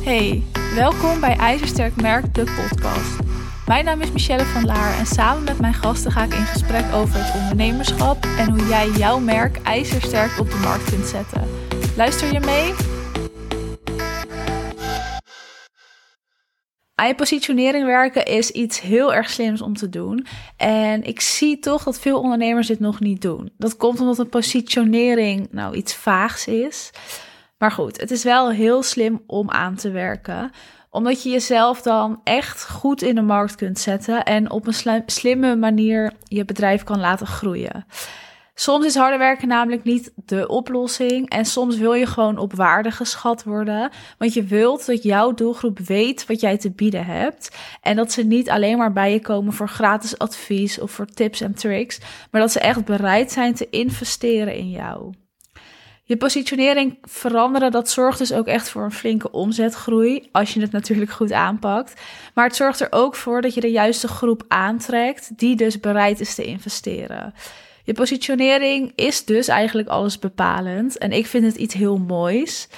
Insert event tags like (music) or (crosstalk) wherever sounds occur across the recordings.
Hey, welkom bij IJzersterk Merk, de podcast. Mijn naam is Michelle van Laar en samen met mijn gasten ga ik in gesprek over het ondernemerschap en hoe jij jouw merk ijzersterk op de markt kunt zetten. Luister je mee? Aan positionering werken is iets heel erg slims om te doen. En ik zie toch dat veel ondernemers dit nog niet doen. Dat komt omdat een positionering nou iets vaags is. Maar goed, het is wel heel slim om aan te werken omdat je jezelf dan echt goed in de markt kunt zetten en op een slimme manier je bedrijf kan laten groeien. Soms is harder werken namelijk niet de oplossing. En soms wil je gewoon op waarde geschat worden. Want je wilt dat jouw doelgroep weet wat jij te bieden hebt. En dat ze niet alleen maar bij je komen voor gratis advies of voor tips en tricks. Maar dat ze echt bereid zijn te investeren in jou. Je positionering veranderen, dat zorgt dus ook echt voor een flinke omzetgroei, als je het natuurlijk goed aanpakt. Maar het zorgt er ook voor dat je de juiste groep aantrekt, die dus bereid is te investeren. Je positionering is dus eigenlijk alles bepalend en ik vind het iets heel moois,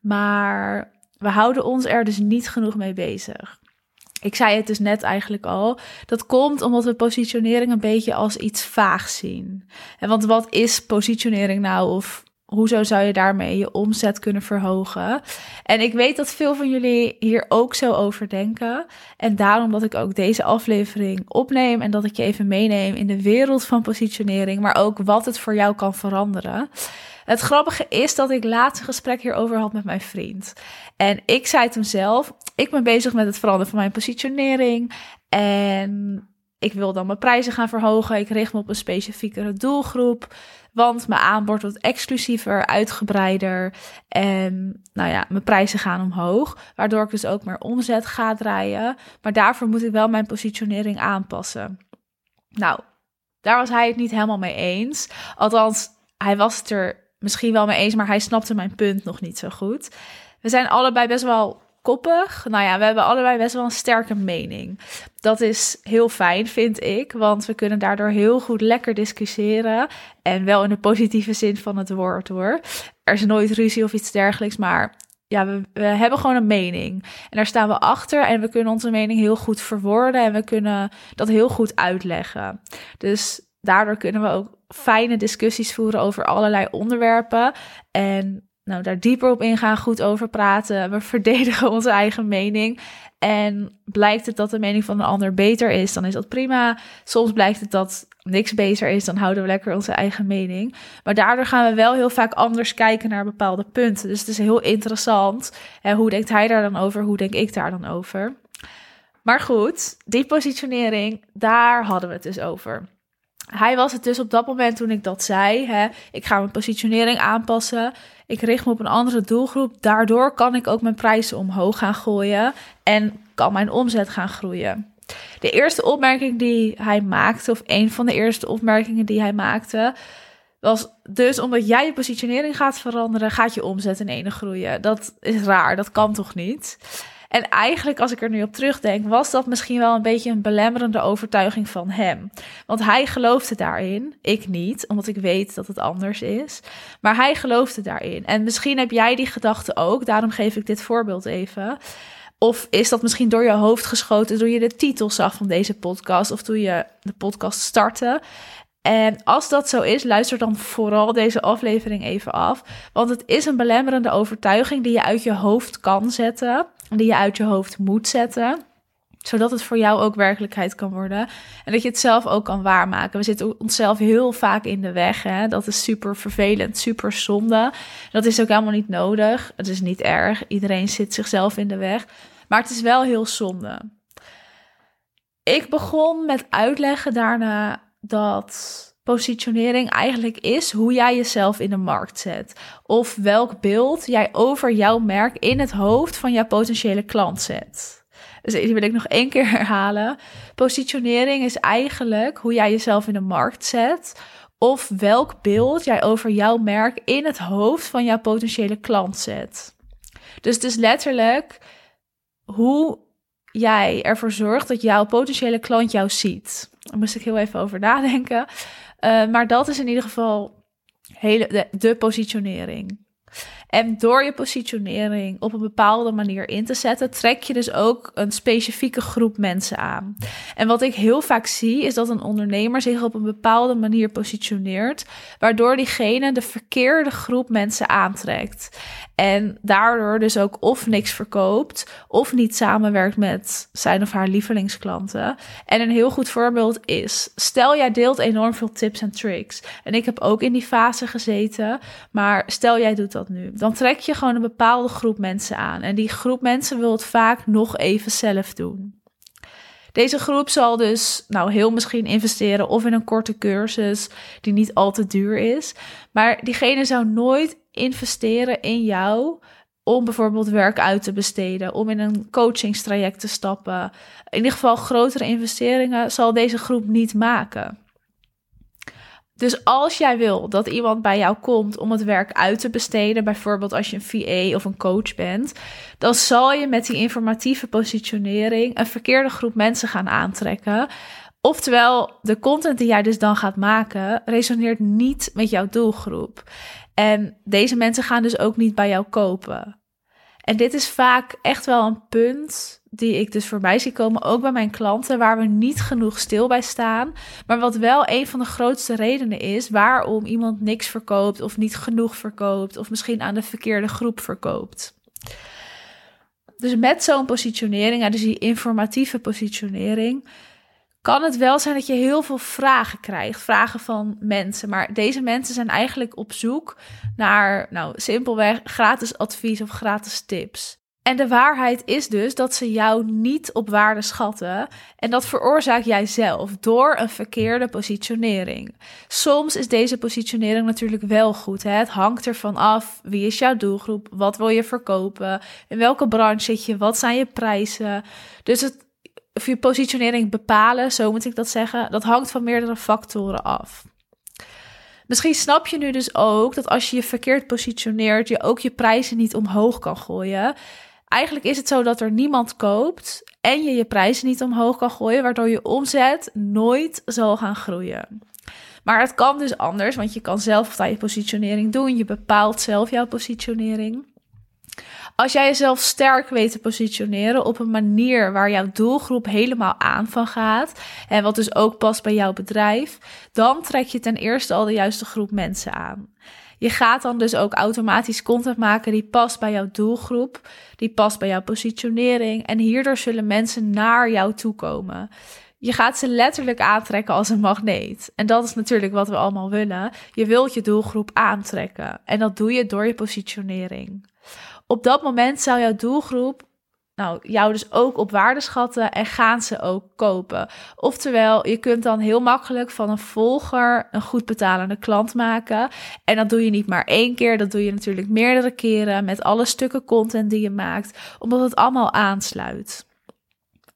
maar we houden ons er dus niet genoeg mee bezig. Ik zei het dus net eigenlijk al. Dat komt omdat we positionering een beetje als iets vaag zien. En want wat is positionering nou? Of hoezo zou je daarmee je omzet kunnen verhogen? En ik weet dat veel van jullie hier ook zo over denken. En daarom dat ik ook deze aflevering opneem en dat ik je even meeneem in de wereld van positionering, maar ook wat het voor jou kan veranderen. Het grappige is dat ik laatst een gesprek hierover had met mijn vriend. En ik zei toen zelf: ik ben bezig met het veranderen van mijn positionering. En ik wil dan mijn prijzen gaan verhogen. Ik richt me op een specifiekere doelgroep. Want mijn aanbod wordt exclusiever, uitgebreider. En nou ja, mijn prijzen gaan omhoog. Waardoor ik dus ook meer omzet ga draaien. Maar daarvoor moet ik wel mijn positionering aanpassen. Nou, daar was hij het niet helemaal mee eens. Althans, hij was het er misschien wel mee eens, maar hij snapte mijn punt nog niet zo goed. We zijn allebei best wel koppig. Nou ja, we hebben allebei best wel een sterke mening. Dat is heel fijn, vind ik, want we kunnen daardoor heel goed lekker discussiëren. En wel in de positieve zin van het woord hoor. Er is nooit ruzie of iets dergelijks, maar ja, we, we, hebben gewoon een mening. En daar staan we achter en we kunnen onze mening heel goed verwoorden en we kunnen dat heel goed uitleggen. Dus daardoor kunnen we ook fijne discussies voeren over allerlei onderwerpen. En nou, daar dieper op ingaan, goed over praten. We (laughs) verdedigen onze eigen mening. En blijkt het dat de mening van de ander beter is, dan is dat prima. Soms blijkt het dat niks beter is, dan houden we lekker onze eigen mening. Maar daardoor gaan we wel heel vaak anders kijken naar bepaalde punten. Dus het is heel interessant. En hoe denkt hij daar dan over? Hoe denk ik daar dan over? Maar goed, die positionering, daar hadden we het dus over. Hij was het dus op dat moment toen ik dat zei. Hè, ik ga mijn positionering aanpassen. Ik richt me op een andere doelgroep. Daardoor kan ik ook mijn prijzen omhoog gaan gooien. En kan mijn omzet gaan groeien. De eerste opmerking die hij maakte, of een van de eerste opmerkingen die hij maakte, was dus omdat jij je positionering gaat veranderen, gaat je omzet in ene groeien. Dat is raar, dat kan toch niet? En eigenlijk, als ik er nu op terugdenk, was dat misschien wel een beetje een belemmerende overtuiging van hem. Want hij geloofde daarin, ik niet, omdat ik weet dat het anders is. Maar hij geloofde daarin. En misschien heb jij die gedachte ook, daarom geef ik dit voorbeeld even. Of is dat misschien door je hoofd geschoten toen je de titel zag van deze podcast of toen je de podcast startte? En als dat zo is, luister dan vooral deze aflevering even af. Want het is een belemmerende overtuiging die je uit je hoofd kan zetten. Die je uit je hoofd moet zetten zodat het voor jou ook werkelijkheid kan worden. En dat je het zelf ook kan waarmaken. We zitten onszelf heel vaak in de weg. Hè? Dat is super vervelend, super zonde. Dat is ook helemaal niet nodig. Het is niet erg. Iedereen zit zichzelf in de weg. Maar het is wel heel zonde. Ik begon met uitleggen daarna dat positionering eigenlijk is hoe jij jezelf in de markt zet. Of welk beeld jij over jouw merk in het hoofd van jouw potentiële klant zet. Dus die wil ik nog één keer (laughs) herhalen. Positionering is eigenlijk hoe jij jezelf in de markt zet. Of welk beeld jij over jouw merk in het hoofd van jouw potentiële klant zet. Dus het is letterlijk hoe jij ervoor zorgt dat jouw potentiële klant jou ziet. Daar moest ik heel even over nadenken. Uh, maar dat is in ieder geval hele, de positionering. En door je positionering op een bepaalde manier in te zetten, trek je dus ook een specifieke groep mensen aan. En wat ik heel vaak zie, is dat een ondernemer zich op een bepaalde manier positioneert, waardoor diegene de verkeerde groep mensen aantrekt. En daardoor dus ook of niks verkoopt, of niet samenwerkt met zijn of haar lievelingsklanten. En een heel goed voorbeeld is: stel jij deelt enorm veel tips en tricks. En ik heb ook in die fase gezeten, maar stel jij doet dat nu. Dan trek je gewoon een bepaalde groep mensen aan. En die groep mensen wil het vaak nog even zelf doen. Deze groep zal dus nou heel misschien investeren of in een korte cursus die niet al te duur is. Maar diegene zou nooit investeren in jou om bijvoorbeeld werk uit te besteden, om in een coachingstraject te stappen. In ieder geval grotere investeringen zal deze groep niet maken. Dus als jij wil dat iemand bij jou komt om het werk uit te besteden, bijvoorbeeld als je een VA of een coach bent, dan zal je met die informatieve positionering een verkeerde groep mensen gaan aantrekken. Oftewel, de content die jij dus dan gaat maken, resoneert niet met jouw doelgroep. En deze mensen gaan dus ook niet bij jou kopen. En dit is vaak echt wel een punt die ik dus voorbij zie komen, ook bij mijn klanten, waar we niet genoeg stil bij staan. Maar wat wel een van de grootste redenen is waarom iemand niks verkoopt of niet genoeg verkoopt of misschien aan de verkeerde groep verkoopt. Dus met zo'n positionering, dus die informatieve positionering, kan het wel zijn dat je heel veel vragen krijgt. Vragen van mensen. Maar deze mensen zijn eigenlijk op zoek naar, nou, simpelweg gratis advies of gratis tips. En de waarheid is dus dat ze jou niet op waarde schatten. En dat veroorzaak jij zelf door een verkeerde positionering. Soms is deze positionering natuurlijk wel goed. Hè? Het hangt ervan af wie is jouw doelgroep, wat wil je verkopen, in welke branche zit je, wat zijn je prijzen. Dus het, of je positionering bepalen, zo moet ik dat zeggen, dat hangt van meerdere factoren af. Misschien snap je nu dus ook dat als je je verkeerd positioneert, je ook je prijzen niet omhoog kan gooien. Eigenlijk is het zo dat er niemand koopt en je je prijzen niet omhoog kan gooien, waardoor je omzet nooit zal gaan groeien. Maar het kan dus anders, want je kan zelf aan je positionering doen. Je bepaalt zelf jouw positionering. Als jij jezelf sterk weet te positioneren op een manier waar jouw doelgroep helemaal aan van gaat, en wat dus ook past bij jouw bedrijf, dan trek je ten eerste al de juiste groep mensen aan. Je gaat dan dus ook automatisch content maken die past bij jouw doelgroep, die past bij jouw positionering en hierdoor zullen mensen naar jou toe komen. Je gaat ze letterlijk aantrekken als een magneet. En dat is natuurlijk wat we allemaal willen. Je wilt je doelgroep aantrekken. En dat doe je door je positionering. Op dat moment zou jouw doelgroep nou, jou dus ook op waarde schatten en gaan ze ook kopen. Oftewel, je kunt dan heel makkelijk van een volger een goed betalende klant maken. En dat doe je niet maar één keer, dat doe je natuurlijk meerdere keren met alle stukken content die je maakt, omdat het allemaal aansluit.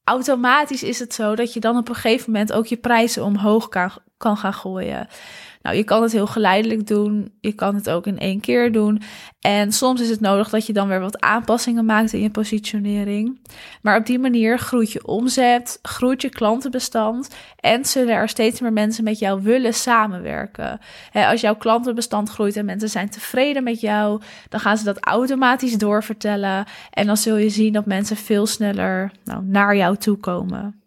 Automatisch is het zo dat je dan op een gegeven moment ook je prijzen omhoog kan, kan gaan gooien. Nou, je kan het heel geleidelijk doen. Je kan het ook in één keer doen. En soms is het nodig dat je dan weer wat aanpassingen maakt in je positionering. Maar op die manier groeit je omzet, groeit je klantenbestand en zullen er steeds meer mensen met jou willen samenwerken. als jouw klantenbestand groeit en mensen zijn tevreden met jou, dan gaan ze dat automatisch doorvertellen. En dan zul je zien dat mensen veel sneller nou, naar jou toe komen.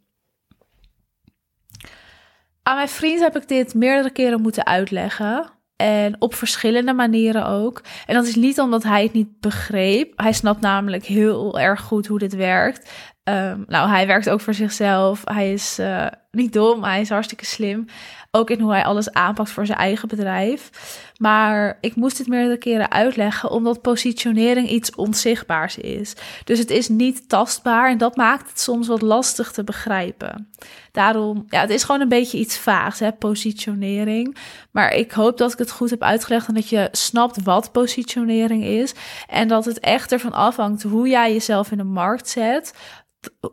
Aan mijn vriend heb ik dit meerdere keren moeten uitleggen. En op verschillende manieren ook. En dat is niet omdat hij het niet begreep. Hij snapt namelijk heel erg goed hoe dit werkt. Um, nou, hij werkt ook voor zichzelf. Hij is uh, niet dom, hij is hartstikke slim. Ook in hoe hij alles aanpakt voor zijn eigen bedrijf. Maar ik moest het meerdere keren uitleggen, omdat positionering iets onzichtbaars is. Dus het is niet tastbaar en dat maakt het soms wat lastig te begrijpen. Daarom, ja, het is gewoon een beetje iets vaags, hè, positionering. Maar ik hoop dat ik het goed heb uitgelegd en dat je snapt wat positionering is. En dat het echt ervan afhangt hoe jij jezelf in de markt zet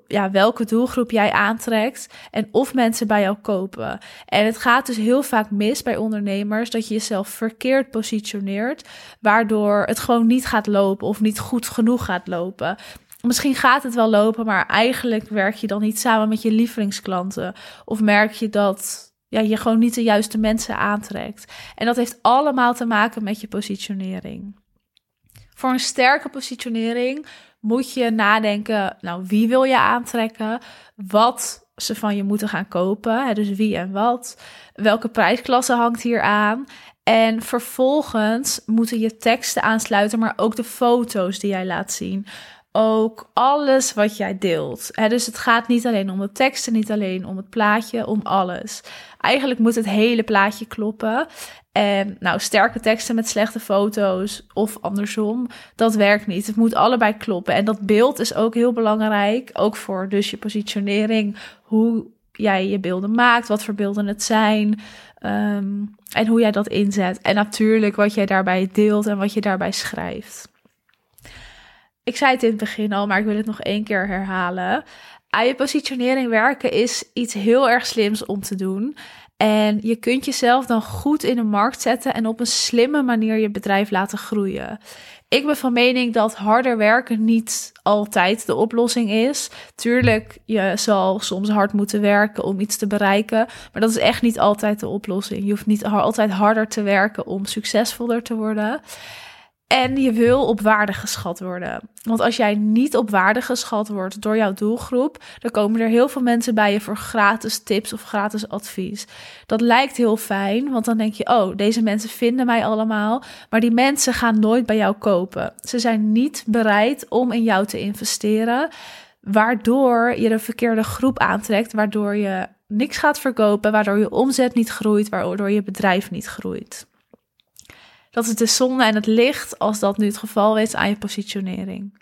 ja, welke doelgroep jij aantrekt en of mensen bij jou kopen. En het gaat dus heel vaak mis bij ondernemers dat je jezelf verkeerd positioneert, waardoor het gewoon niet gaat lopen of niet goed genoeg gaat lopen. Misschien gaat het wel lopen, maar eigenlijk werk je dan niet samen met je lievelingsklanten. Of merk je dat ja, je gewoon niet de juiste mensen aantrekt. En dat heeft allemaal te maken met je positionering. Voor een sterke positionering moet je nadenken, nou, wie wil je aantrekken? Wat ze van je moeten gaan kopen? Hè, dus wie en wat? Welke prijsklasse hangt hier aan? En vervolgens moeten je teksten aansluiten, maar ook de foto's die jij laat zien. Ook alles wat jij deelt. dus het gaat niet alleen om de teksten, niet alleen om het plaatje, om alles. Eigenlijk moet het hele plaatje kloppen. En nou, sterke teksten met slechte foto's of andersom, dat werkt niet. Het moet allebei kloppen. En dat beeld is ook heel belangrijk, ook voor dus je positionering, hoe jij je beelden maakt, wat voor beelden het zijn ehm, en hoe jij dat inzet. En natuurlijk wat jij daarbij deelt en wat je daarbij schrijft. Ik zei het in het begin al, maar ik wil het nog één keer herhalen. Aan je positionering werken is iets heel erg slims om te doen. En je kunt jezelf dan goed in de markt zetten en op een slimme manier je bedrijf laten groeien. Ik ben van mening dat harder werken niet altijd de oplossing is. Tuurlijk, je zal soms hard moeten werken om iets te bereiken, maar dat is echt niet altijd de oplossing. Je hoeft niet altijd harder te werken om succesvoller te worden. En je wil op waarde geschat worden. Want als jij niet op waarde geschat wordt door jouw doelgroep, dan komen er heel veel mensen bij je voor gratis tips of gratis advies. Dat lijkt heel fijn, want dan denk je: oh, deze mensen vinden mij allemaal. Maar die mensen gaan nooit bij jou kopen. Ze zijn niet bereid om in jou te investeren, waardoor je de verkeerde groep aantrekt, waardoor je niks gaat verkopen, waardoor je omzet niet groeit, waardoor je bedrijf niet groeit. Dat is de zonde en het licht, als dat nu het geval is, aan je positionering.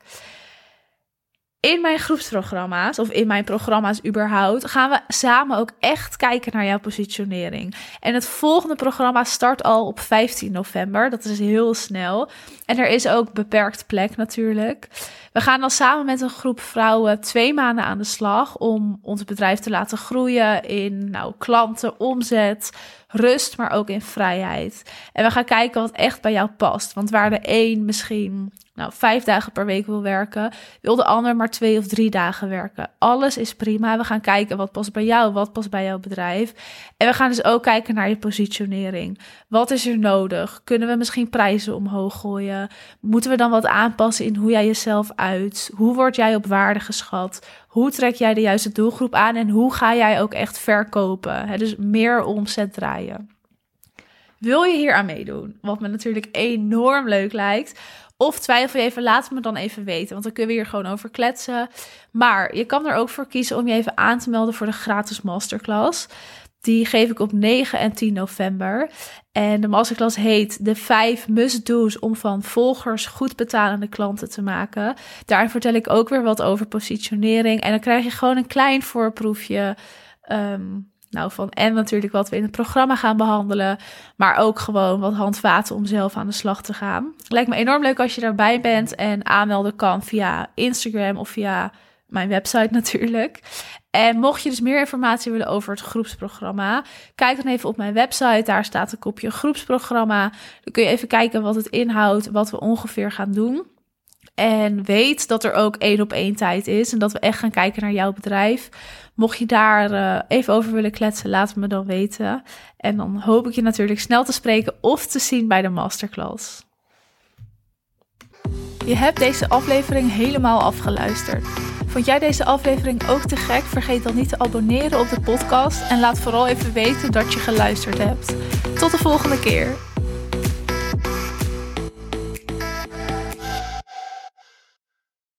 In mijn groepsprogramma's of in mijn programma's überhaupt gaan we samen ook echt kijken naar jouw positionering. En het volgende programma start al op 15 november. Dat is heel snel. En er is ook beperkt plek natuurlijk. We gaan dan samen met een groep vrouwen twee maanden aan de slag om ons bedrijf te laten groeien in nou, klanten, omzet, rust, maar ook in vrijheid. En we gaan kijken wat echt bij jou past. Want waar de een misschien nou, vijf dagen per week wil werken, wil de ander maar twee of drie dagen werken. Alles is prima. We gaan kijken wat past bij jou, wat past bij jouw bedrijf. En we gaan dus ook kijken naar je positionering. Wat is er nodig? Kunnen we misschien prijzen omhoog gooien? Moeten we dan wat aanpassen in hoe jij jezelf uit? Hoe word jij op waarde geschat? Hoe trek jij de juiste doelgroep aan en hoe ga jij ook echt verkopen? Dus meer omzet draaien. Wil je hier aan meedoen? Wat me natuurlijk enorm leuk lijkt. Of twijfel je even, laat me dan even weten. Want dan kunnen we hier gewoon over kletsen. Maar je kan er ook voor kiezen om je even aan te melden voor de gratis masterclass. Die geef ik op 9 en 10 november. En de masterclass heet de 5 must-do's om van volgers goed betalende klanten te maken. Daarin vertel ik ook weer wat over positionering. En dan krijg je gewoon een klein voorproefje. Um, nou, van en natuurlijk wat we in het programma gaan behandelen, maar ook gewoon wat handvaten om zelf aan de slag te gaan. Lijkt me enorm leuk als je daarbij bent en aanmelden kan via Instagram of via mijn website (laughs) natuurlijk. En mocht je dus meer informatie willen over het groepsprogramma, kijk dan even op mijn website. Daar staat een kopje groepsprogramma. Dan kun je even kijken wat het inhoudt, wat we ongeveer gaan doen. En weet dat er ook één op één tijd is en dat we echt gaan kijken naar jouw bedrijf. Mocht je daar uh, even over willen kletsen, laat het me dan weten. En dan hoop ik je natuurlijk snel te spreken of te zien bij de masterclass. Je hebt deze aflevering helemaal afgeluisterd. Vond jij deze aflevering ook te gek? Vergeet dan niet te abonneren op de podcast en laat vooral even weten dat je geluisterd hebt. Tot de volgende keer.